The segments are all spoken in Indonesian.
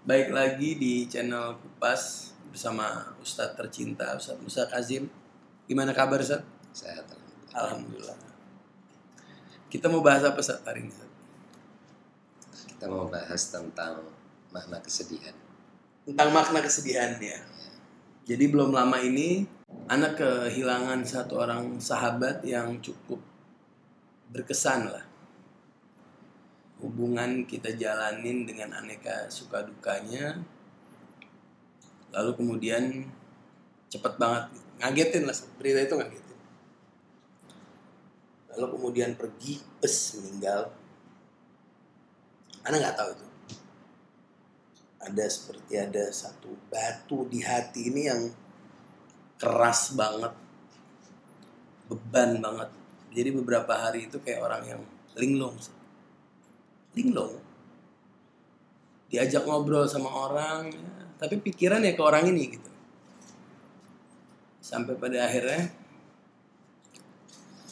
Baik lagi di channel Kupas bersama Ustadz tercinta Ustadz Musa Kazim. Gimana kabar Ustadz? Sehat. Alhamdulillah. Kita mau bahas apa Ustadz hari ini? Ustadz? Kita mau bahas tentang makna kesedihan. Tentang makna kesedihan ya. Jadi belum lama ini anak kehilangan satu orang sahabat yang cukup berkesan lah. Hubungan kita jalanin dengan aneka suka dukanya. Lalu kemudian cepet banget ngagetin lah berita itu ngagetin. Lalu kemudian pergi, bes meninggal. Anda nggak tahu itu. Ada seperti ada satu batu di hati ini yang keras banget, beban banget. Jadi beberapa hari itu kayak orang yang linglung, linglung. Diajak ngobrol sama orang, ya, tapi pikiran ya ke orang ini gitu. Sampai pada akhirnya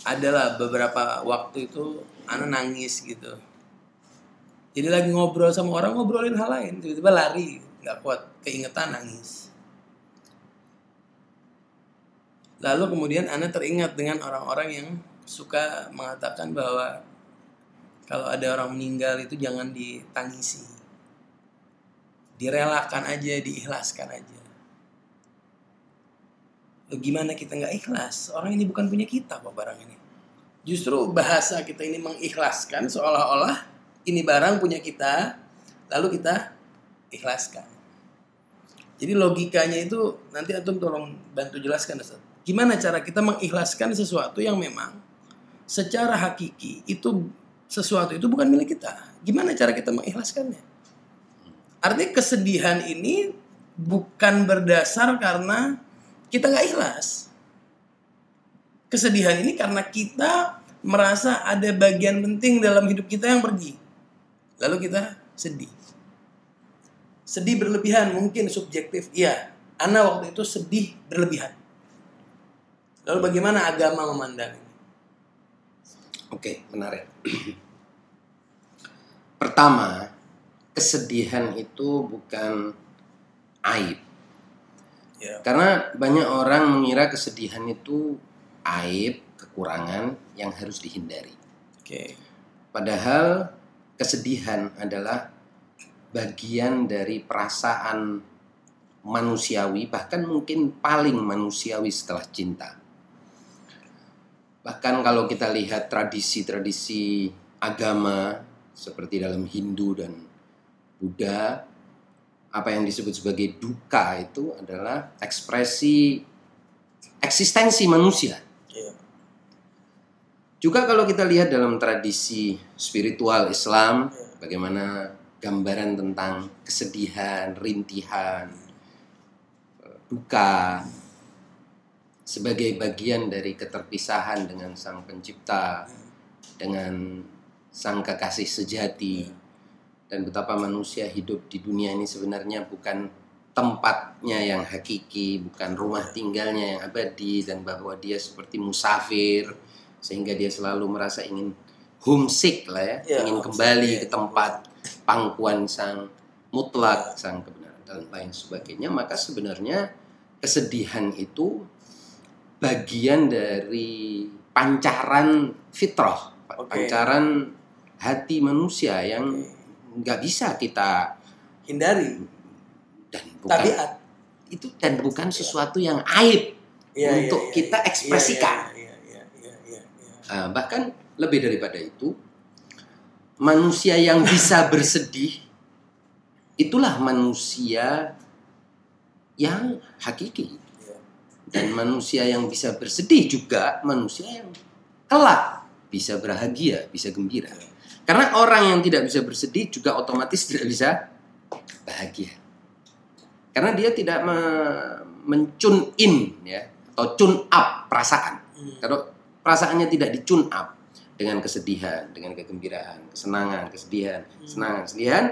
adalah beberapa waktu itu anak nangis gitu. Jadi lagi ngobrol sama orang ngobrolin hal lain, tiba-tiba lari, nggak kuat, keingetan nangis. Lalu kemudian Anda teringat dengan orang-orang yang suka mengatakan bahwa kalau ada orang meninggal itu jangan ditangisi. Direlakan aja, diikhlaskan aja. Loh, gimana kita nggak ikhlas? Orang ini bukan punya kita kok barang ini. Justru bahasa kita ini mengikhlaskan seolah-olah ini barang punya kita, lalu kita ikhlaskan. Jadi logikanya itu nanti antum tolong bantu jelaskan Ustaz. Gimana cara kita mengikhlaskan sesuatu yang memang secara hakiki itu sesuatu itu bukan milik kita. Gimana cara kita mengikhlaskannya? Artinya kesedihan ini bukan berdasar karena kita nggak ikhlas. Kesedihan ini karena kita merasa ada bagian penting dalam hidup kita yang pergi. Lalu kita sedih. Sedih berlebihan mungkin subjektif. Iya, Ana waktu itu sedih berlebihan. Lalu bagaimana agama memandang? Oke, menarik. Pertama, kesedihan itu bukan aib. Ya. Karena banyak orang mengira kesedihan itu aib, kekurangan yang harus dihindari. Oke. Padahal kesedihan adalah bagian dari perasaan manusiawi, bahkan mungkin paling manusiawi setelah cinta. Bahkan kalau kita lihat tradisi-tradisi agama seperti dalam Hindu dan Buddha, apa yang disebut sebagai duka itu adalah ekspresi eksistensi manusia. Iya. Juga kalau kita lihat dalam tradisi spiritual Islam, Iya. bagaimana gambaran tentang kesedihan, rintihan, duka sebagai bagian dari keterpisahan dengan sang pencipta, dengan sang kekasih sejati, dan betapa manusia hidup di dunia ini sebenarnya bukan tempatnya yang hakiki, bukan rumah tinggalnya yang abadi, dan bahwa dia seperti musafir, sehingga dia selalu merasa ingin homesick lah ya, Ya, ingin kembali ya. ke tempat pangkuan sang mutlak, sang kebenaran dan lain sebagainya. Maka sebenarnya kesedihan itu bagian dari pancaran fitrah, Oke. pancaran hati manusia yang nggak bisa kita Hindari dan bukan tabiat. itu dan bukan sesuatu yang aib Iya, untuk iya, kita iya, ekspresikan. Iya, iya, iya, iya, iya. Ah, bahkan lebih daripada itu, manusia yang bisa bersedih itulah manusia yang hakiki Iya. Dan manusia yang bisa bersedih juga manusia yang kelak bisa bahagia, bisa gembira. Karena orang yang tidak bisa bersedih juga otomatis tidak bisa bahagia. Karena dia tidak me- mencun in ya atau tune up perasaan. Hmm. Kalau perasaannya tidak dicun up dengan kesedihan, dengan kegembiraan, kesenangan, kesedihan, kesenangan, kesedihan,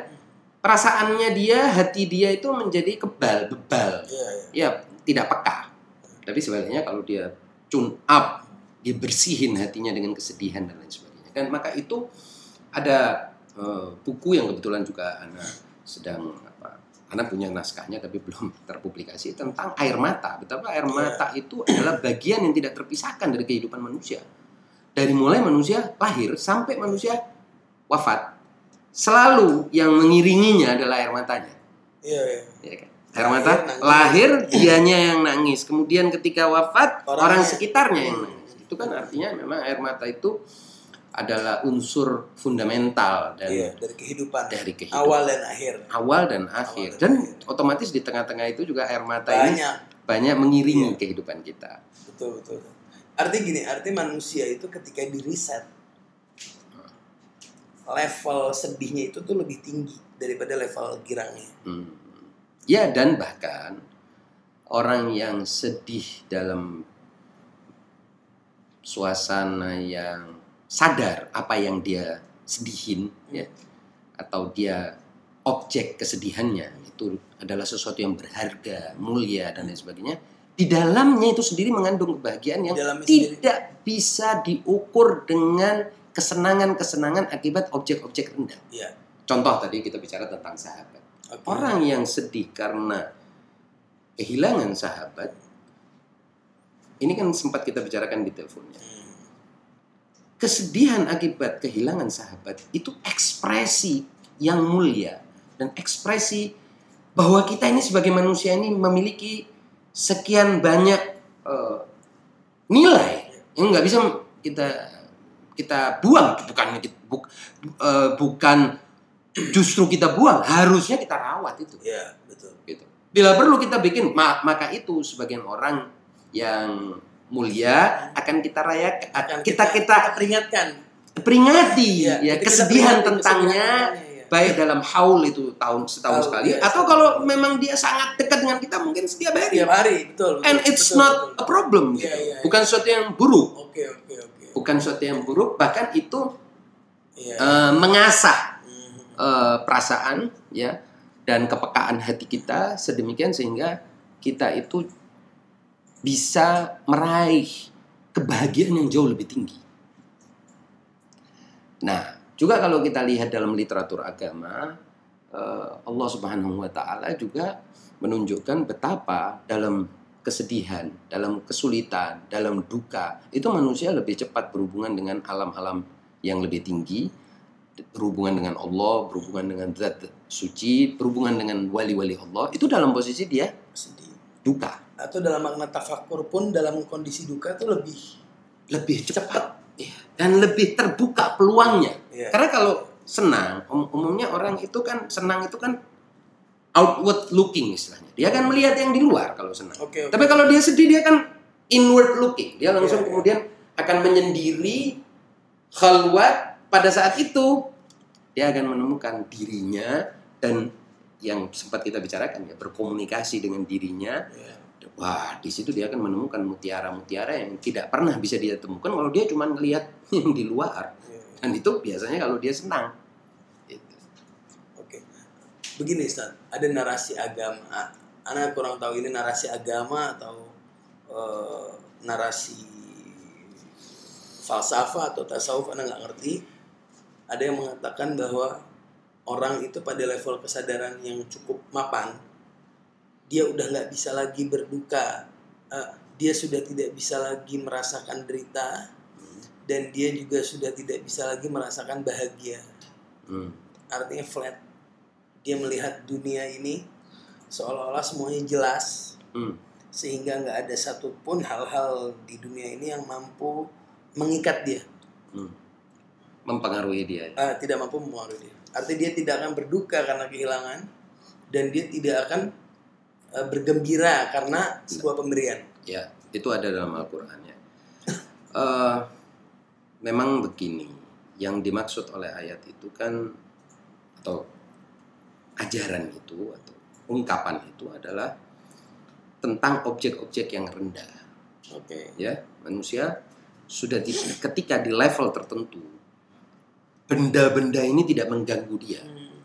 perasaannya dia, hati dia itu menjadi kebal, bebal. Iya, iya. Ya, tidak peka. Tapi sebaliknya kalau dia tune up, dia bersihin hatinya dengan kesedihan dan lain sebagainya. Dan maka itu ada eh, buku yang kebetulan juga anak sedang apa anak punya naskahnya tapi belum terpublikasi tentang air mata betapa air Iya. mata itu adalah bagian yang tidak terpisahkan dari kehidupan manusia dari mulai manusia lahir sampai manusia wafat selalu yang mengiringinya adalah air matanya Iya, iya. ya kan? Air mata nangis. lahir dianya yang nangis kemudian ketika wafat Orangnya. orang sekitarnya yang nangis itu kan artinya memang air mata itu adalah unsur fundamental dan Iya, dari kehidupan. dari kehidupan Awal dan akhir. awal dan akhir Awal dan dan akhir. otomatis di tengah-tengah itu juga air mata ini Banyak. banyak mengiringi Iya. kehidupan kita Betul, betul. Arti gini, arti manusia itu ketika di reset level sedihnya itu tuh lebih tinggi daripada level girangnya. Hmm. Ya dan bahkan orang yang sedih dalam suasana yang sadar apa yang dia sedihin ya atau dia objek kesedihannya itu adalah sesuatu yang berharga mulia dan lain sebagainya di dalamnya itu sendiri mengandung kebahagiaan yang dalamnya sendiri. tidak bisa diukur dengan kesenangan-kesenangan akibat objek-objek rendah. Iya. Contoh tadi kita bicara tentang sahabat. Oke. Orang yang sedih karena kehilangan sahabat, ini kan sempat kita bicarakan di teleponnya. Hmm. Kesedihan akibat kehilangan sahabat itu ekspresi yang mulia dan ekspresi bahwa kita ini sebagai manusia ini memiliki sekian banyak eh, nilai yang nggak bisa kita kita buang bukan buk- eh, bukan justru kita buang harusnya kita rawat itu Iya, betul. gitu. Bila perlu kita bikin, ma- maka itu sebagian orang yang mulia akan kita rayakan, Akan kita kita peringatkan. peringati Iya, ya kita- kita kesedihan peringati tentangnya kesedihan iya. baik dalam haul itu tahun setahun Tahun, sekali iya, atau setahun. kalau memang dia sangat dekat dengan kita mungkin setiap hari Tiap hari, betul. and betul, it's betul, not betul. a problem gitu. iya, iya. bukan sesuatu yang buruk Oke, oke, oke. bukan sesuatu yang buruk bahkan itu Iya. eh, mengasah Eh, perasaan ya dan kepekaan hati kita sedemikian sehingga kita itu bisa meraih kebahagiaan yang jauh lebih tinggi. Nah, juga kalau kita lihat dalam literatur agama, eh, Allah Subhanahu wa taala juga menunjukkan betapa dalam kesedihan, dalam kesulitan, dalam duka, itu manusia lebih cepat berhubungan dengan alam-alam yang lebih tinggi, berhubungan dengan Allah, berhubungan dengan zat suci, berhubungan dengan wali-wali Allah, itu dalam posisi dia Sedih. duka, Atau dalam makna tafakur pun dalam kondisi duka itu lebih lebih cepat Iya. dan lebih terbuka peluangnya. Iya. Karena kalau senang, um- umumnya orang itu kan senang itu kan outward looking istilahnya. Dia akan melihat yang di luar kalau senang. Oke, oke. Tapi kalau dia sedih dia kan inward looking. Dia langsung Iya, iya. kemudian akan menyendiri khalwat pada saat itu dia akan menemukan dirinya dan yang sempat kita bicarakan ya berkomunikasi dengan dirinya Iya. wah di situ dia akan menemukan mutiara-mutiara yang tidak pernah bisa dia temukan kalau dia cuma ngelihat yang di luar Iya. dan itu biasanya kalau dia senang Gitu. Oke. Begini Ustaz, ada narasi agama. Anak kurang tahu ini narasi agama atau eh, narasi falsafah atau tasawuf Anda nggak ngerti. Ada yang mengatakan bahwa orang itu pada level kesadaran yang cukup mapan, dia udah nggak bisa lagi berduka, Eh, dia sudah tidak bisa lagi merasakan derita, dan dia juga sudah tidak bisa lagi merasakan bahagia Hmm. artinya flat dia melihat dunia ini seolah-olah semuanya jelas Hmm. sehingga nggak ada satupun hal-hal di dunia ini yang mampu mengikat dia Hmm. Mempengaruhi dia. Ah, tidak mampu mempengaruhi dia. Artinya dia tidak akan berduka karena kehilangan dan dia tidak akan eh, bergembira karena sebuah pemberian. Ya itu ada dalam Al-Quran ya. Eh, memang begini. Yang dimaksud oleh ayat itu kan atau ajaran itu atau ungkapan itu adalah tentang objek-objek yang rendah. Oke. Ya manusia sudah di, ketika di level tertentu benda-benda ini tidak mengganggu dia. Hmm,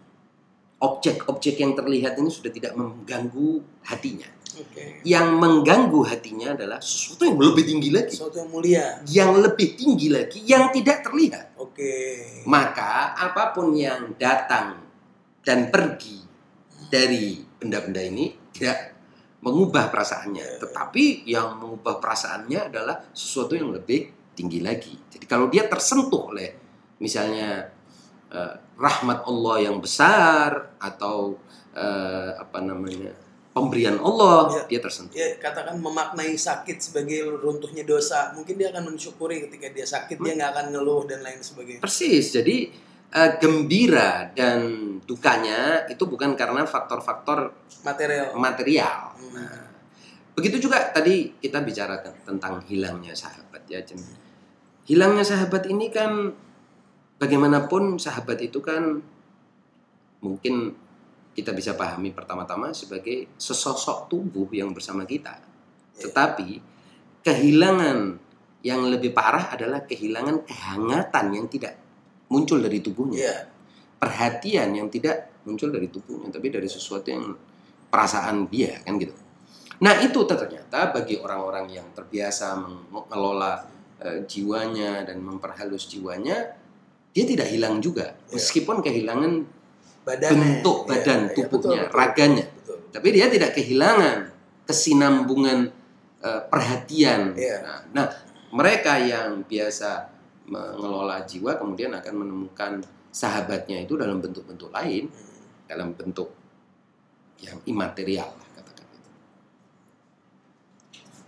objek-objek yang terlihat ini sudah tidak mengganggu hatinya. Oke. Yang mengganggu hatinya adalah sesuatu yang lebih tinggi lagi. Sesuatu yang mulia. Yang lebih tinggi lagi yang tidak terlihat. Oke. Oke. Maka apa pun yang datang dan pergi dari benda-benda ini tidak mengubah perasaannya, tetapi yang mengubah perasaannya adalah sesuatu yang lebih tinggi lagi. Jadi kalau dia tersentuh oleh misalnya eh, rahmat Allah yang besar atau eh, apa namanya pemberian Allah, Ya. dia tersentuh. Ya katakan memaknai sakit sebagai runtuhnya dosa. Mungkin dia akan mensyukuri ketika dia sakit dia nggak akan ngeluh dan lain sebagainya. Persis. Jadi eh, gembira dan dukanya itu bukan karena faktor-faktor Material. material. Hmm. Nah, begitu juga tadi kita bicara ten- tentang hilangnya sahabat ya. Hilangnya sahabat ini kan bagaimanapun sahabat itu kan mungkin kita bisa pahami pertama-tama sebagai sesosok tubuh yang bersama kita. Ya. Tetapi kehilangan yang lebih parah adalah kehilangan kehangatan yang tidak muncul dari tubuhnya Iya. perhatian yang tidak muncul dari tubuhnya tapi dari sesuatu yang perasaan dia kan gitu. Nah itu ternyata bagi orang-orang yang terbiasa mengelola eh, jiwanya dan memperhalus jiwanya dia tidak hilang juga Iya. meskipun kehilangan Badannya. bentuk Iya, badan iya, tubuhnya betul, betul. raganya Betul. tapi dia tidak kehilangan kesinambungan eh, perhatian. Iya. Nah, nah, mereka yang biasa mengelola jiwa kemudian akan menemukan sahabatnya itu dalam bentuk-bentuk lain, dalam bentuk yang imaterial lah katakan gitu.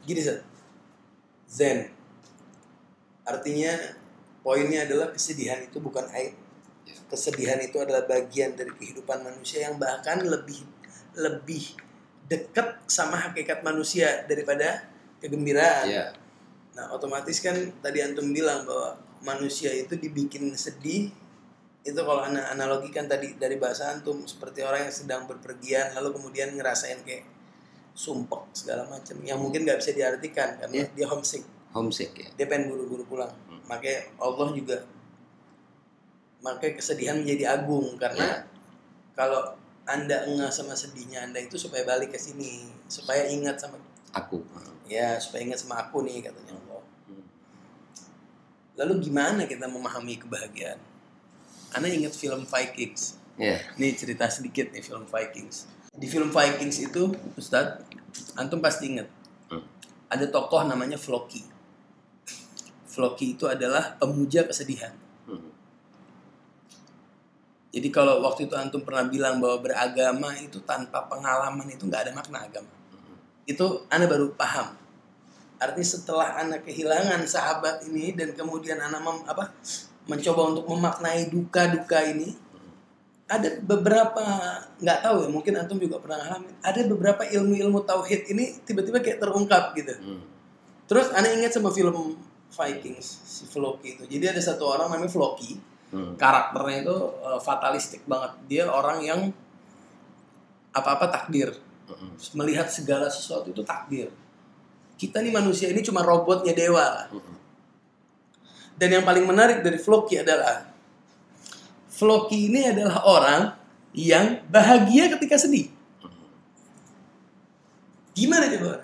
Gini. Zen. Artinya poinnya adalah kesedihan itu bukan aib. Ya. Kesedihan itu adalah bagian dari kehidupan manusia yang bahkan lebih lebih dekat sama hakikat manusia daripada kegembiraan. Ya, Nah, otomatis kan tadi antum bilang bahwa manusia itu dibikin sedih. Itu kalau ana analogikan tadi dari bahasa antum seperti orang yang sedang berpergian lalu kemudian ngerasain kayak sumpek segala macam yang mungkin nggak bisa diartikan karena Iya. dia homesick. Homesick ya. Dia pengen buru-buru pulang. Hmm. Makanya Allah juga makanya kesedihan menjadi agung karena Ya. kalau anda enggak sama sedihnya anda itu supaya balik ke sini supaya ingat sama Aku. ya supaya ingat sama aku nih katanya Allah Hmm. lalu gimana kita memahami kebahagiaan Anda ingat film Vikings Ya, nih cerita sedikit nih film Vikings di film Vikings itu Ustadz antum pasti ingat Hmm. ada tokoh namanya Floki Floki itu adalah pemuja kesedihan Hmm. jadi kalau waktu itu antum pernah bilang bahwa beragama itu tanpa pengalaman itu nggak ada makna agama Hmm. itu Anda baru paham. Artinya setelah Anda kehilangan sahabat ini dan kemudian Anda mem- apa mencoba untuk memaknai duka-duka ini, ada beberapa nggak tahu ya mungkin antum juga pernah ngalamin. Ada beberapa ilmu-ilmu tauhid ini tiba-tiba kayak terungkap gitu. Hmm. Terus Anda ingat sama film Vikings si Floki itu. Jadi ada satu orang namanya Floki, Hmm. karakternya itu uh, fatalistik banget. Dia orang yang apa-apa takdir Hmm. melihat segala sesuatu itu takdir. Kita nih manusia ini cuma robotnya dewa. Hmm. Dan yang paling menarik dari Floki adalah Floki ini adalah orang yang bahagia ketika sedih. Gimana coba?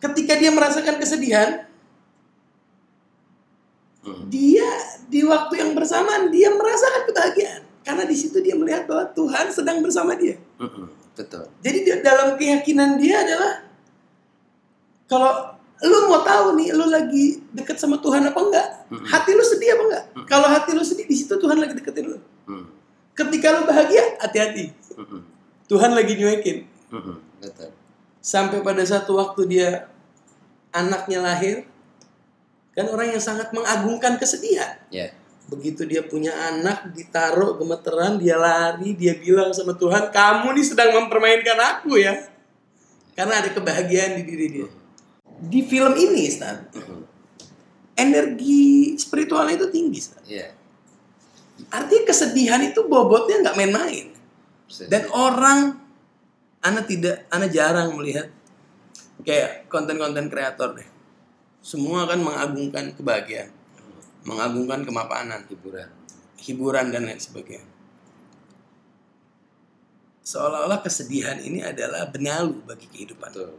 Ketika dia merasakan kesedihan, Hmm. dia di waktu yang bersamaan dia merasakan kebahagiaan. Karena di situ dia melihat bahwa Tuhan sedang bersama dia. Hmm. Betul. Jadi di- dalam keyakinan dia adalah kalau lu mau tahu nih lu lagi deket sama Tuhan apa enggak? Mm-mm. Hati lu sedih apa enggak? Mm-mm. Kalau hati lu sedih di situ Tuhan lagi deketin lu. Hmm. Ketika lu bahagia, hati-hati. Hmm. Tuhan lagi nyuekin. Hmm. Betul. Sampai pada satu waktu dia anaknya lahir, kan orang yang sangat mengagungkan kesedihan. Ya. Begitu dia punya anak, ditaruh gemeteran, dia lari, dia bilang sama Tuhan, kamu nih sedang mempermainkan aku ya. Karena ada kebahagiaan di diri dia. Di film ini, Stan, Hmm. energi spiritualnya itu tinggi, Stan. Ya. Artinya kesedihan itu bobotnya nggak main-main. Dan orang, Ana tidak, Ana jarang melihat kayak konten-konten kreator deh. Semua kan mengagungkan kebahagiaan, mengagungkan kemapanan. hiburan. hiburan dan lain sebagainya. Seolah-olah kesedihan ini adalah benalu bagi kehidupan Betul.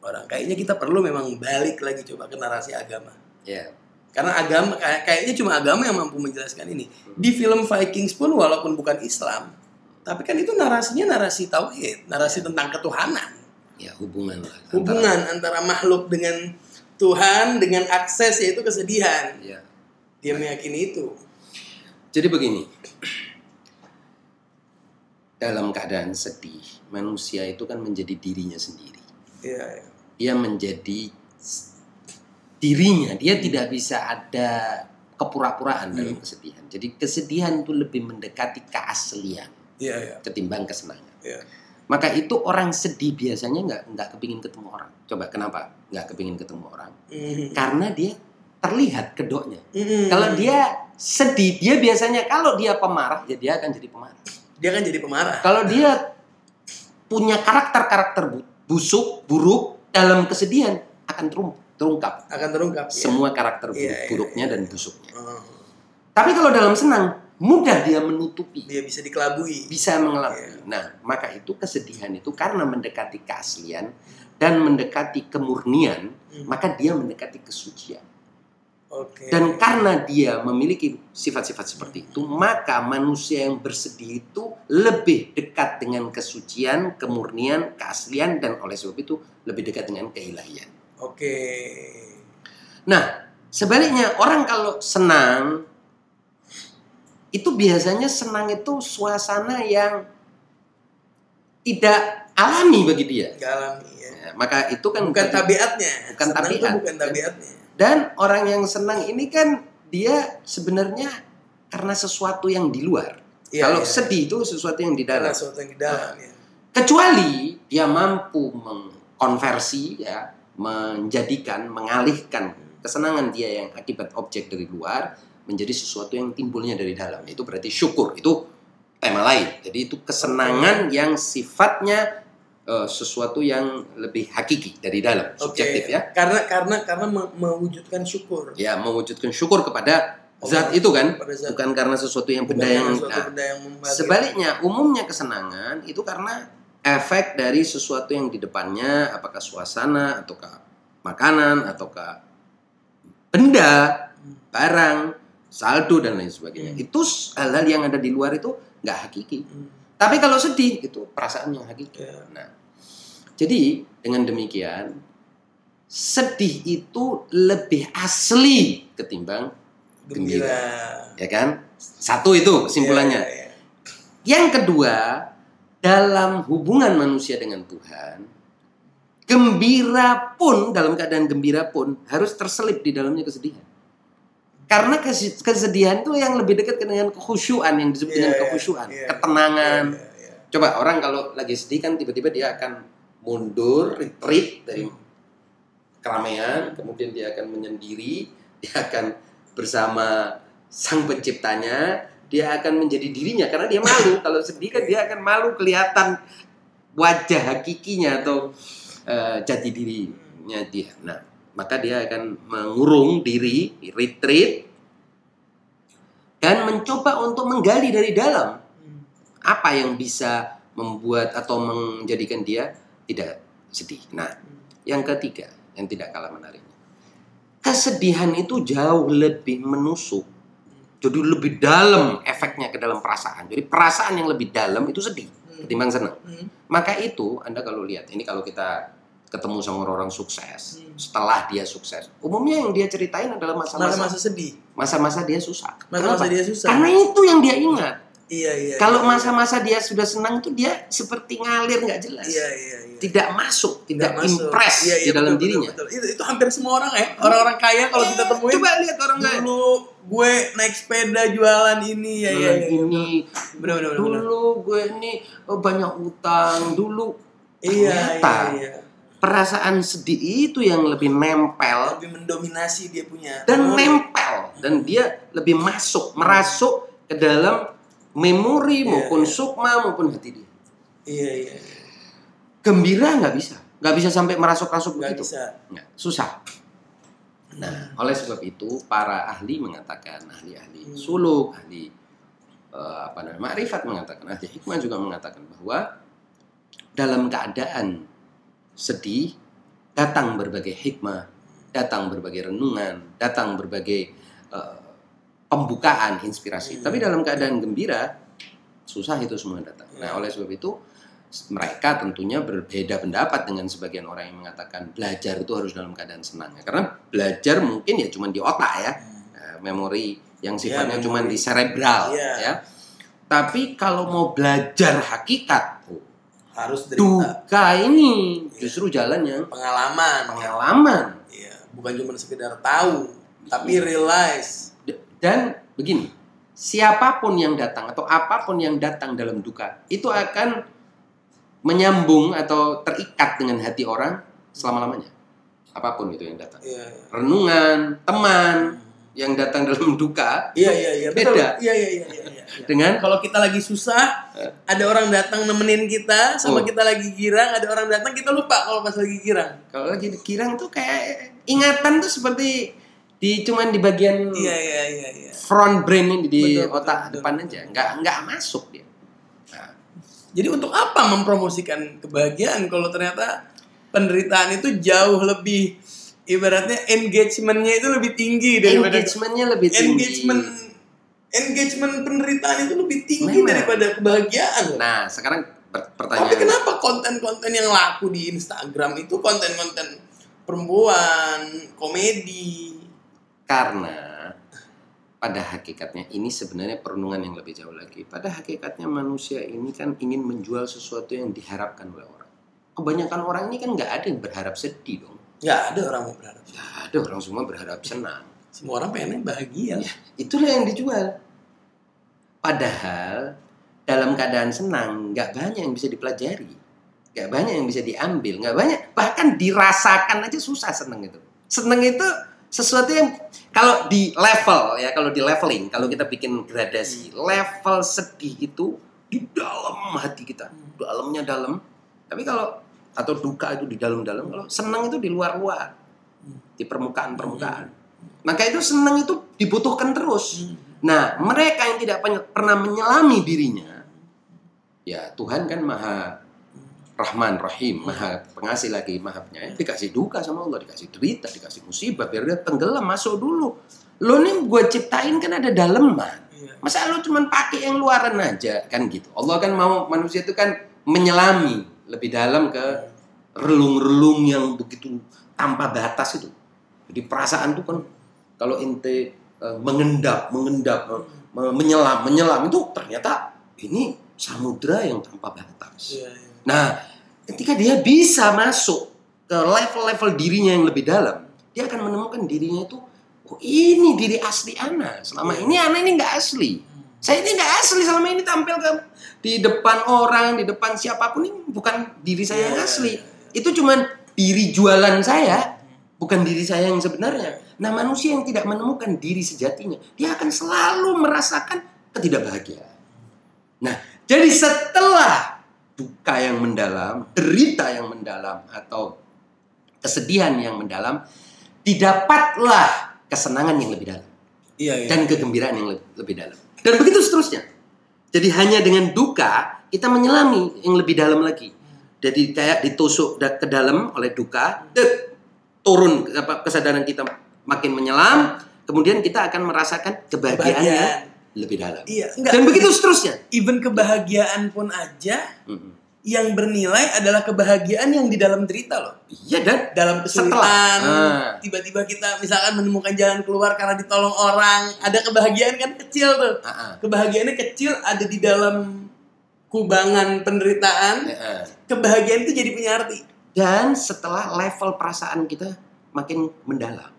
orang. Kayaknya kita perlu memang balik lagi coba ke narasi agama. Ya. Karena agama kayak- kayaknya cuma agama yang mampu menjelaskan ini. Di film Vikings pun walaupun bukan Islam, tapi kan itu narasinya narasi tauhid, narasi tentang ketuhanan. Ya hubungan lah. antara- Hubungan antara makhluk dengan Tuhan dengan akses yaitu kesedihan. Ya. Dia meyakini itu. Jadi begini, dalam keadaan sedih, manusia itu kan menjadi dirinya sendiri. Iya, iya. Dia menjadi dirinya, dia tidak bisa ada kepura-puraan dalam Hmm. kesedihan. Jadi kesedihan itu lebih mendekati keaslian Iya, iya. ketimbang kesenangan. Iya. Maka itu orang sedih biasanya nggak nggak kepingin ketemu orang. Coba kenapa nggak kepingin ketemu orang? Mhm. Karena dia terlihat kedoknya. Mhm. Kalau dia sedih, dia biasanya kalau dia pemarah, ya dia akan jadi pemarah. dia kan jadi pemarah. Kalau dia punya karakter-karakter bu- busuk, buruk dalam kesedihan akan terungkap akan terungkap. ya. semua karakter buruk- Iya, iya, buruknya iya. dan busuknya. Oh, Tapi kalau dalam senang, mudah dia menutupi, dia bisa dikelabui. bisa mengelabui. Iya. Nah, maka itu kesedihan itu karena mendekati keaslian dan mendekati kemurnian, Hmm. maka dia mendekati kesucian. Oke. Dan karena dia memiliki sifat-sifat seperti itu, maka manusia yang bersedih itu lebih dekat dengan kesucian, kemurnian, keaslian, dan oleh sebab itu lebih dekat dengan keilahian. Oke. Nah, sebaliknya orang kalau senang, itu biasanya senang itu suasana yang tidak alami bagi dia. Gak alami ya. Ya, maka itu kan Bukan tabiatnya. Bukan Senang tabiat. bukan tabiatnya. Dan orang yang senang ini kan dia sebenarnya karena sesuatu yang di luar. Iya, Kalau iya. sedih itu sesuatu yang di Karena dalam. sesuatu yang di dalam ya. Kecuali dia mampu mengkonversi ya, menjadikan, mengalihkan kesenangan dia yang akibat objek dari luar menjadi sesuatu yang timbulnya dari dalam. Itu berarti syukur. Itu tema lain. Jadi itu kesenangan yang sifatnya eh, sesuatu yang lebih hakiki dari dalam, Oke. subjektif ya. Karena karena karena me- mewujudkan syukur. Ya, mewujudkan syukur kepada Oh, zat itu kan, zat. bukan karena sesuatu yang Bukan benda yang karena suatu nah, benda yang. Sebaliknya, umumnya kesenangan itu karena efek dari sesuatu yang di depannya, apakah suasana, ataukah makanan, ataukah benda, barang, saldo dan lain sebagainya. Hmm. Itu hal-hal yang ada di luar itu nggak hakiki. Hmm. Tapi kalau sedih itu perasaan yang hakiki. Ya. Nah, jadi dengan demikian sedih itu lebih asli ketimbang Gembira. ya kan? Satu itu kesimpulannya. Ya, ya, ya. Yang kedua, dalam hubungan manusia dengan Tuhan, gembira pun dalam keadaan gembira pun harus terselip di dalamnya kesedihan. Karena kes- kesedihan itu yang lebih dekat dengan kekhusyuan yang disebut Iya, dengan iya, kekhusyuan, iya. ketenangan. Ya, ya, ya. Coba orang kalau lagi sedih kan tiba-tiba dia akan mundur, retreat dari keramaian, kemudian dia akan menyendiri, dia akan bersama sang penciptanya, dia akan menjadi dirinya karena dia malu. Kalau sedih kan dia akan malu kelihatan wajah hakikinya atau eh, jati dirinya dia. Nah, maka dia akan mengurung diri, retreat dan mencoba untuk menggali dari dalam apa yang bisa membuat atau menjadikan dia tidak sedih. Nah, yang ketiga, yang tidak kalah menariknya. Kesedihan itu jauh lebih menusuk. Jadi lebih dalam efeknya ke dalam perasaan. Jadi perasaan yang lebih dalam itu sedih ketimbang senang. Hmm. Maka itu Anda kalau lihat ini kalau kita ketemu sama orang-orang sukses, Hmm. setelah dia sukses, umumnya yang dia ceritain adalah masa-masa Masa-masa sedih. masa-masa dia susah. Masa-masa dia susah. Karena itu yang dia ingat. Iya, iya. Kalau iya. masa-masa dia sudah senang itu dia seperti ngalir nggak jelas. Iya, iya, iya. Tidak masuk, tidak, masuk. impress Iya, iya, di dalam betul, dirinya. betul, betul. Itu, itu hampir semua orang ya. Orang-orang kaya kalau kita temuin. Coba lihat orang kaya. Dulu gue naik sepeda jualan ini ya, ya, Jualan ya. ini, Bener, bener, bener, bener. dulu gue ini oh, banyak utang, dulu Iya, Ternyata iya, iya. Perasaan sedih itu yang lebih nempel Lebih mendominasi dia punya. dan memori. nempel dan dia lebih masuk, merasuk ke dalam memori Iya, maupun iya. sukma maupun hati dia. Iya, iya. iya. Gembira nggak bisa, nggak bisa sampai merasuk-rasuk begitu. bisa. Nggak, susah. Nah, oleh sebab itu para ahli mengatakan, ahli-ahli Hmm. suluk, ahli eh, apa namanya, makrifat mengatakan, ahli hikmah juga mengatakan bahwa dalam keadaan sedih datang berbagai hikmah datang berbagai renungan, datang berbagai eh, pembukaan, inspirasi. Hmm. Tapi dalam keadaan gembira, susah itu semua datang. Nah, Ya. oleh sebab itu mereka tentunya berbeda pendapat dengan sebagian orang yang mengatakan belajar itu harus dalam keadaan senang. Karena belajar mungkin ya cuma di otak ya, Eh, memori yang sifatnya Ya, cuma di cerebral Iya. ya. Tapi kalau mau belajar hakikat, oh, Harus derita. duka ini justru jalan yang Pengalaman. pengalaman. Iya, bukan cuma sekedar tahu, tapi realize. D- Dan begini, siapa pun yang datang atau apa pun yang datang dalam duka itu akan menyambung atau terikat dengan hati orang selama-lamanya. Apa pun itu yang datang. Iya. iya. Renungan, teman yang datang dalam duka Iya iya iya betul. Beda. Iya iya iya iya. iya. dengan Kalau kita lagi susah, ada orang datang nemenin kita, sama Oh. kita lagi girang, ada orang datang kita lupa kalau pas lagi girang. kalau lagi kirang tuh kayak ingatan tuh seperti di cuman di bagian Iya iya iya iya. front brain ini di betul, otak betul, depan betul. aja, nggak nggak masuk dia. Nah, Jadi untuk apa mempromosikan kebahagiaan kalau ternyata penderitaan itu jauh lebih ibaratnya engagementnya itu lebih tinggi daripada engagementnya lebih tinggi. engagement engagement penderitaan itu lebih tinggi Memang. daripada kebahagiaan. Nah, sekarang per- Tapi pertanyaan kenapa konten-konten yang laku di Instagram itu konten-konten perempuan, komedi? karena pada hakikatnya ini sebenarnya perenungan yang lebih jauh lagi. Pada hakikatnya manusia ini kan ingin menjual sesuatu yang diharapkan oleh orang. Kebanyakan orang ini kan nggak ada yang berharap sedih dong. Ya ada orang mau berharap. Nggak ada orang semua berharap senang. Semua orang pengennya bahagia. Itulah yang dijual. Padahal dalam keadaan senang nggak banyak yang bisa dipelajari, nggak banyak yang bisa diambil, nggak banyak bahkan dirasakan aja susah seneng itu. Seneng itu sesuatu yang kalau di level ya kalau di leveling kalau kita bikin gradasi level sedih itu di dalam hati kita dalamnya dalam tapi kalau atau duka itu di dalam-dalam kalau senang itu di luar-luar di permukaan-permukaan maka itu senang itu dibutuhkan terus Nah, mereka yang tidak pernah menyelami dirinya, ya Tuhan kan maha Rahman, Rahim, maha pengasih lagi, maha penyayang. Dikasih duka sama Allah, dikasih derita, dikasih musibah, biar dia tenggelam, masuk dulu. Lo nih gue ciptain kan ada daleman. Iya. Masa lo cuman pakai yang luaran aja, kan gitu. Allah kan mau manusia itu kan menyelami lebih dalam ke relung-relung yang begitu tanpa batas itu. Jadi perasaan tuh kan kalau ente eh, mengendap, mengendap, eh, me- menyelam, menyelam itu ternyata ini samudra yang tanpa batas. Iya, iya. Nah, ketika dia bisa masuk ke level-level dirinya yang lebih dalam, dia akan menemukan dirinya itu, oh ini diri asli Ana. Selama ini Ana ini nggak asli. Saya ini nggak asli selama ini tampil ke di depan orang, di depan siapa pun ini bukan diri saya yang Iya, asli. iya, Itu cuman diri jualan saya, bukan diri saya yang sebenarnya. Nah, manusia yang tidak menemukan diri sejatinya, dia akan selalu merasakan ketidakbahagiaan. Nah, jadi setelah duka yang mendalam, derita yang mendalam, atau kesedihan yang mendalam, didapatlah kesenangan yang lebih dalam Iya, iya. dan kegembiraan yang lebih, lebih dalam. Dan begitu seterusnya. Jadi hanya dengan duka kita menyelami yang lebih dalam lagi. Jadi kayak ditusuk ke dalam oleh duka, dek, turun apa, kesadaran kita makin menyelam, kemudian kita akan merasakan kebahagiaan lebih dalam. Iya, enggak. Dan begitu seterusnya. Even kebahagiaan pun aja Mm-mm. Yang bernilai adalah kebahagiaan yang di dalam derita loh. Iya dan Dalam kesulitan, Setelah. Ah. tiba-tiba kita misalkan menemukan jalan keluar karena ditolong orang, ada kebahagiaan kan kecil tuh. Ah, ah. Kebahagiaannya kecil ada di dalam kubangan penderitaan. Eh, eh. Kebahagiaan itu jadi punya arti. dan setelah level perasaan kita makin mendalam,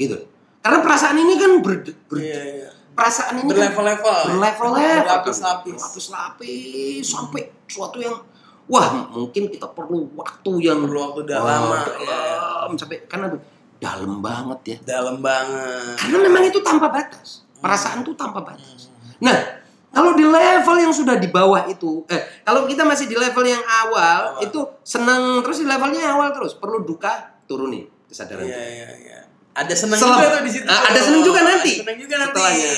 gitu. Karena perasaan ini kan ber, ber- Iya, iya. Perasaan ini kan Berlevel-level. berlevel-level Berlapis-lapis. berlapis-lapis sampai suatu yang wah mungkin kita perlu waktu yang Perlu waktu udah wah, lama. dalam, ya. sampai karena dalam banget ya Dalam banget. karena memang itu tanpa batas perasaan itu tanpa batas nah kalau di level yang sudah di bawah itu eh kalau kita masih di level yang awal Awal. itu senang terus di levelnya awal terus perlu duka turunin kesadaran Iya, kita. iya, iya. Ada senang Selam- juga tuh di situ. Ah, ada senang juga nanti. Senang juga nanti. Setelahnya.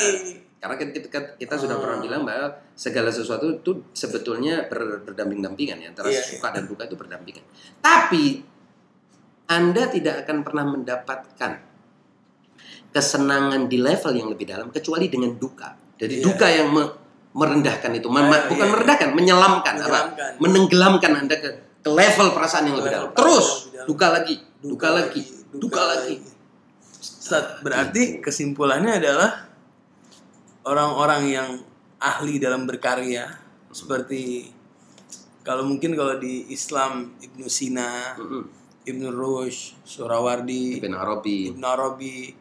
Karena kan kita, kita, sudah Ah. pernah bilang bahwa segala sesuatu itu sebetulnya ber- berdamping-dampingan ya antara Iya, suka dan duka itu berdampingan. Tapi Anda tidak akan pernah mendapatkan kesenangan di level yang lebih dalam kecuali dengan duka. Jadi Iya. duka yang me- merendahkan itu, Men- Ah, bukan iya. merendahkan, menyelamkan, apa? Menyelamkan. menenggelamkan Anda ke, ke level perasaan yang Ke lebih dalam. Terus yang lebih dalam. duka lagi, duka, lagi, duka, lagi. Berarti kesimpulannya adalah orang-orang yang ahli dalam berkarya seperti kalau mungkin kalau di Islam Ibnu Sina. Ibnu Rushd, Surawardi, Ibn Arabi, Ibnu Arabi,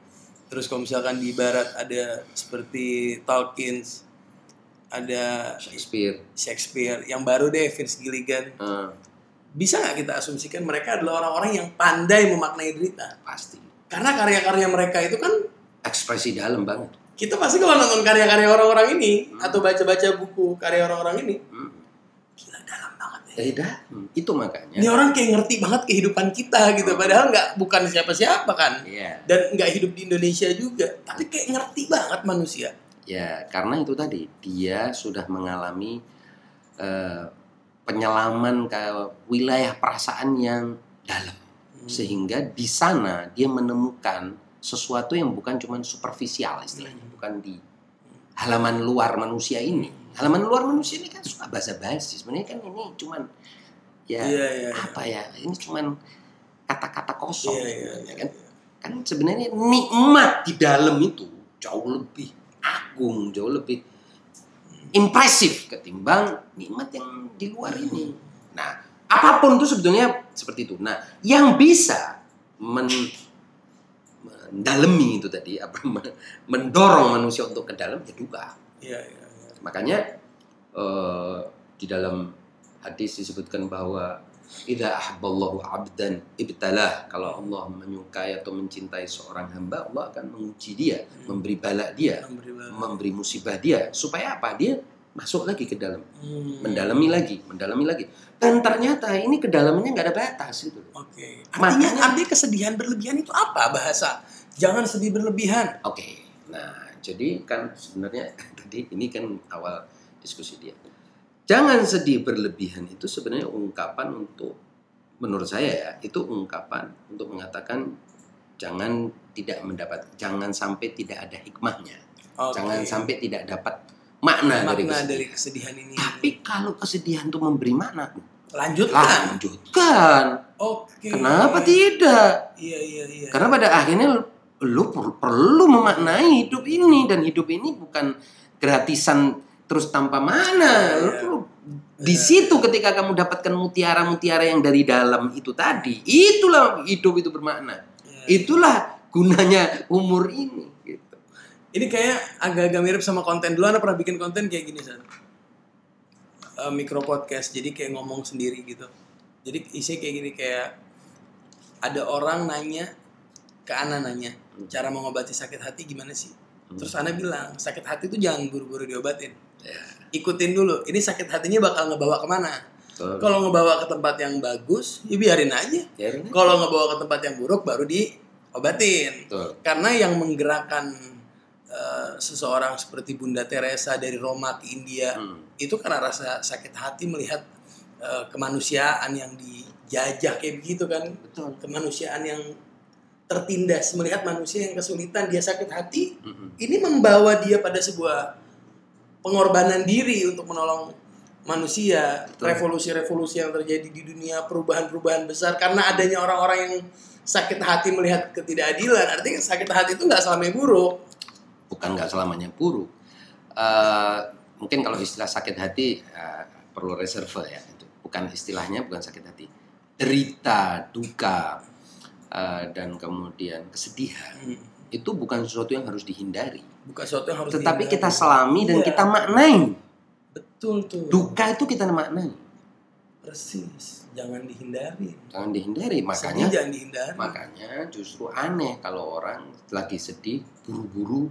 terus kalau misalkan di barat ada seperti Tolkien, ada Shakespeare, Shakespeare, yang baru deh Vince Gilligan. eh, Bisa nggak kita asumsikan mereka adalah orang-orang yang pandai memaknai derita? pasti Karena karya-karya mereka itu kan ekspresi dalam banget. kita pasti kalau nonton karya-karya orang-orang ini atau baca-baca buku karya orang-orang ini Hmm. gila dalam banget ya. Dari dalam. Itu makanya. Ini orang kayak ngerti banget kehidupan kita gitu, padahal nggak bukan siapa-siapa kan, Iya. dan nggak hidup di Indonesia juga, tapi kayak ngerti banget manusia. Ya, karena itu tadi dia sudah mengalami eh, penyelaman ke wilayah perasaan yang dalam, Hmm. Sehingga di sana dia menemukan sesuatu yang bukan cuma superficial istilahnya, Hmm. bukan di halaman luar manusia ini. Halaman luar manusia ini kan suka basa-basi. Sebenarnya kan ini cuman ya Iya iya. apa ya? Ini cuman kata-kata kosong, Iya iya. ya kan? Kan sebenarnya nikmat di dalam itu jauh lebih agung, jauh lebih impresif ketimbang nikmat yang di luar ini. Nah, apa pun itu sebetulnya seperti itu. Nah, yang bisa men mendalami itu tadi apa men- mendorong manusia untuk ke dalam ya duka. Iya iya. iya. Makanya eh, di dalam hadis disebutkan bahwa idza ahabballahu 'abdan ibtalah kalau Allah menyukai atau mencintai seorang hamba Allah akan menguji dia, memberi bala dia, memberi musibah dia supaya apa? Dia masuk lagi ke dalam, Hmm. mendalami lagi, mendalami lagi. Dan ternyata ini kedalamannya nggak ada batas gitu. Oke. Artinya Makanya- artinya kesedihan berlebihan itu apa bahasa? Jangan sedih berlebihan. Oke. Nah, jadi kan sebenarnya tadi ini kan awal diskusi dia. Jangan sedih berlebihan itu sebenarnya ungkapan untuk menurut saya ya, itu ungkapan untuk mengatakan jangan tidak mendapat jangan sampai tidak ada hikmahnya. Oke. Jangan sampai tidak dapat makna, dari makna kesedihan. dari kesedihan ini. Tapi kalau kesedihan itu memberi makna, Lanjutkan. lanjutkan. Oke. Kenapa tidak? Iya iya iya. Karena pada akhirnya lu- lu per- perlu memaknai hidup ini dan hidup ini bukan gratisan terus tanpa mana. Lu Iya. perlu di situ ketika kamu dapatkan mutiara-mutiara yang dari dalam itu tadi, itulah hidup itu bermakna. Iya. Itulah gunanya umur ini. Ini kayak agak-agak mirip sama konten dulu. Anda pernah bikin konten kayak gini, San? Eh, micro podcast. Jadi kayak ngomong sendiri gitu. Jadi isinya kayak gini kayak ada orang nanya ke Ana nanya cara mengobati sakit hati gimana sih? Terus Ana bilang sakit hati itu jangan buru-buru diobatin. Ya, Ikutin dulu. Ini sakit hatinya bakal ngebawa ke mana? betul. Kalau ngebawa ke tempat yang bagus, ya biarin aja. Kalau ngebawa ke tempat yang buruk, baru diobatin. betul. Karena yang menggerakkan eh, seseorang seperti Bunda Teresa dari Roma ke India Hmm. itu karena rasa sakit hati melihat eh, kemanusiaan yang dijajah kayak begitu kan, Betul. kemanusiaan yang tertindas melihat manusia yang kesulitan dia sakit hati, Mm-mm. ini membawa dia pada sebuah pengorbanan diri untuk menolong manusia, revolusi-revolusi yang terjadi di dunia, perubahan-perubahan besar karena adanya orang-orang yang sakit hati melihat ketidakadilan. Artinya sakit hati itu nggak selamanya buruk. Bukan nggak selamanya buruk. Eh, mungkin kalau istilah sakit hati eh, perlu reserve ya. Itu bukan istilahnya bukan sakit hati. Derita, duka, eh, dan kemudian kesedihan Hmm. itu bukan sesuatu yang harus dihindari. Bukan sesuatu yang harus Tetapi dihindari. kita selami dan Iya. kita maknai. betul tuh. Duka itu kita maknai. Persis. Jangan dihindari. Jangan dihindari. Sedih Makanya jangan dihindari. makanya justru aneh kalau orang lagi sedih buru-buru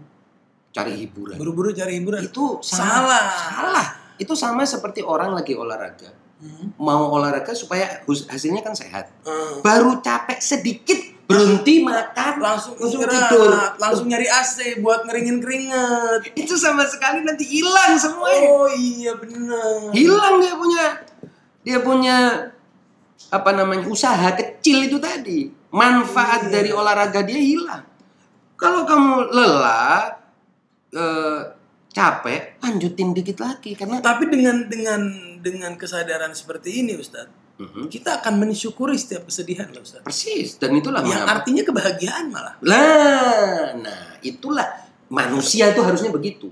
cari hiburan. Buru-buru cari hiburan. Itu Salah. Salah. Itu sama seperti orang lagi olahraga. Hmm. Mau olahraga supaya hasilnya kan sehat. Eh, Baru capek sedikit berhenti makan langsung langsung tidur. langsung nyari AC buat ngeringin keringet. Itu sama sekali nanti hilang semuanya. Oh iya benar. Hilang dia punya dia punya apa namanya usaha kecil itu tadi. manfaat Iya. dari olahraga dia hilang. Kalau kamu lelah, eh, capek, lanjutin dikit lagi karena Tapi dengan dengan dengan kesadaran seperti ini Ustadz, Mhm. kita akan mensyukuri setiap kesedihan loh Ustadz. persis dan itulah Yang mengapa. artinya kebahagiaan malah. Lah, nah itulah manusia itu harusnya begitu.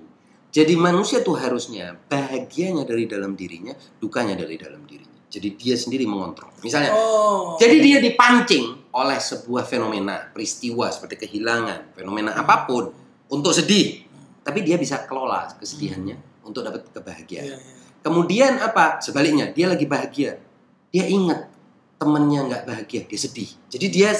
Jadi manusia tuh harusnya bahagianya dari dalam dirinya, dukanya dari dalam dirinya. Jadi dia sendiri mengontrol. Misalnya, Oh. jadi dia dipancing oleh sebuah fenomena, peristiwa seperti kehilangan, fenomena apa pun untuk sedih. Tapi dia bisa kelola kesedihannya untuk dapat kebahagiaan. Iya, iya. Kemudian apa? Sebaliknya, dia lagi bahagia. Dia ingat temennya nggak bahagia, dia sedih. Jadi dia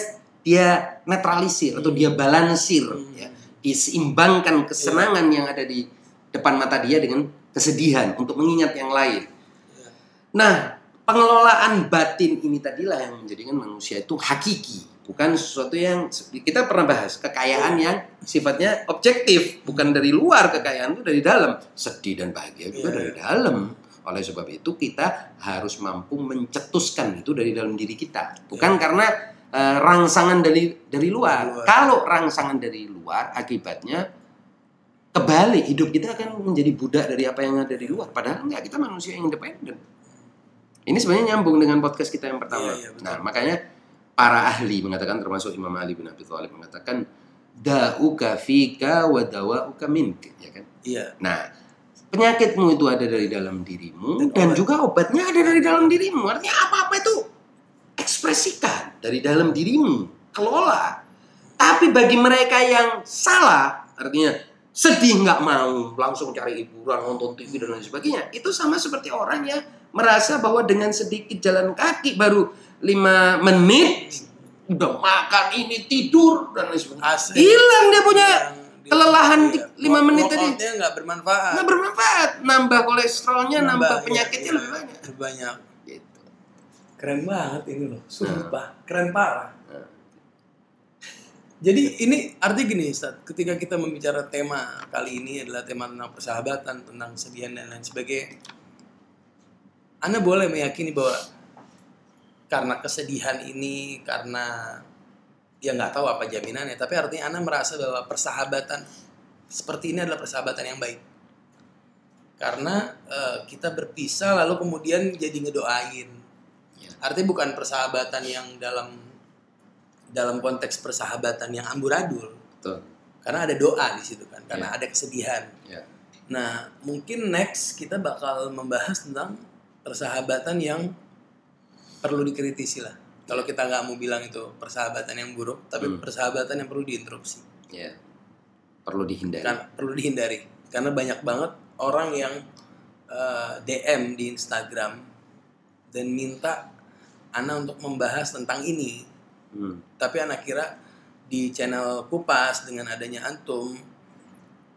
dia netralisir atau dia balansir, Hmm. ya. diseimbangkan kesenangan yang ada di depan mata dia dengan kesedihan untuk mengingat yang lain. Iya. Nah, pengelolaan batin ini tadilah yang menjadikan manusia itu hakiki, bukan sesuatu yang kita pernah bahas kekayaan yang sifatnya objektif, bukan dari luar kekayaan itu dari dalam. Sedih dan bahagia juga Iya. dari dalam. Oleh sebab itu kita harus mampu mencetuskan itu dari dalam diri kita, bukan karena eh, rangsangan dari dari luar. Dari luar. Kalau rangsangan dari luar akibatnya kebalik hidup kita akan menjadi budak dari apa yang ada di luar. Padahal enggak kita manusia yang independen. Ini sebenarnya nyambung dengan podcast kita yang pertama. Iya, iya, betul. nah, makanya para ahli mengatakan termasuk Imam Ali bin Abi Thalib mengatakan da'uka fika wa dawa'uka mink, ya kan? Iya. Nah, penyakitmu itu ada dari dalam dirimu Dan dan, obat. juga obatnya ada dari dalam dirimu. Artinya apa-apa itu ekspresikan dari dalam dirimu, kelola. Tapi bagi mereka yang salah, artinya sedih nggak mau, langsung cari hiburan, nonton TV dan lain sebagainya, itu sama seperti orang yang merasa bahwa dengan sedikit jalan kaki baru lima menit udah makan ini tidur dan lain sebagainya. Hilang dia punya di- kelelahan iya. di- lima menit tadi. Nggak bermanfaat. nggak bermanfaat, nambah kolesterolnya, nambah, Nambah, penyakitnya iya, lebih iya. banyak. Lebih banyak. Gitu. Keren banget ini loh. Sumpah. Keren parah. Nah. Jadi ini arti gini Ustaz, ketika kita membicara tema kali ini adalah tema tentang persahabatan, tentang kesedihan dan lain sebagainya. Anda boleh meyakini bahwa karena kesedihan ini, karena ya nggak tahu apa jaminannya, tapi artinya Anda merasa bahwa persahabatan seperti ini adalah persahabatan yang baik. Karena eh, kita berpisah lalu kemudian jadi ngedoain. Ya. Artinya bukan persahabatan yang dalam dalam konteks persahabatan yang amburadul. Betul. Karena ada doa di situ kan, karena Ya. ada kesedihan. Ya. Nah, mungkin next kita bakal membahas tentang persahabatan yang perlu dikritisi lah. Kalau kita nggak mau bilang itu persahabatan yang buruk, tapi Hmm. persahabatan yang perlu diinterupsi, Ya. Perlu dihindari. kan perlu dihindari. Karena banyak banget orang yang eh, DM di Instagram dan minta Ana untuk membahas tentang ini, Hmm. tapi anak kira di channel Kupas dengan adanya antum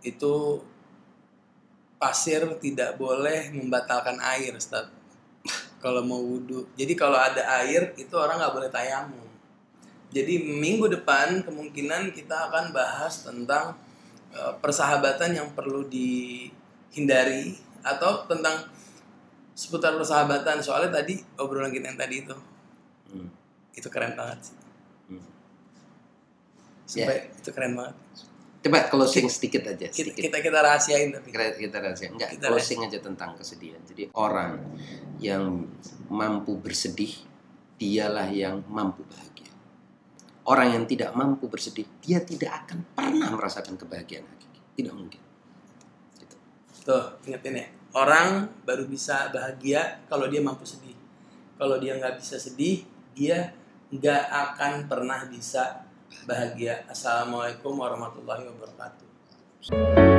itu pasir tidak boleh membatalkan air, Ustaz. kalau mau wudhu. Jadi kalau ada air itu orang nggak boleh tayamum. Jadi minggu depan kemungkinan kita akan bahas tentang eh, persahabatan yang perlu dihindari atau tentang seputar persahabatan. Soalnya tadi obrolan kita yang tadi itu Hmm. itu keren banget sih. Hmm. Sampai itu keren banget. Coba closing sedikit aja, Kita sedikit. kita, kita rahasiain tapi. kita kita rahasia enggak Kita closing aja tentang kesedihan jadi orang yang mampu bersedih dialah yang mampu bahagia orang yang tidak mampu bersedih dia tidak akan pernah merasakan kebahagiaan hakiki tidak mungkin gitu. Tuh, ingetin ya. Orang baru bisa bahagia kalau dia mampu sedih. Kalau dia nggak bisa sedih, dia nggak akan pernah bisa bahagia. Assalamualaikum warahmatullahi wabarakatuh.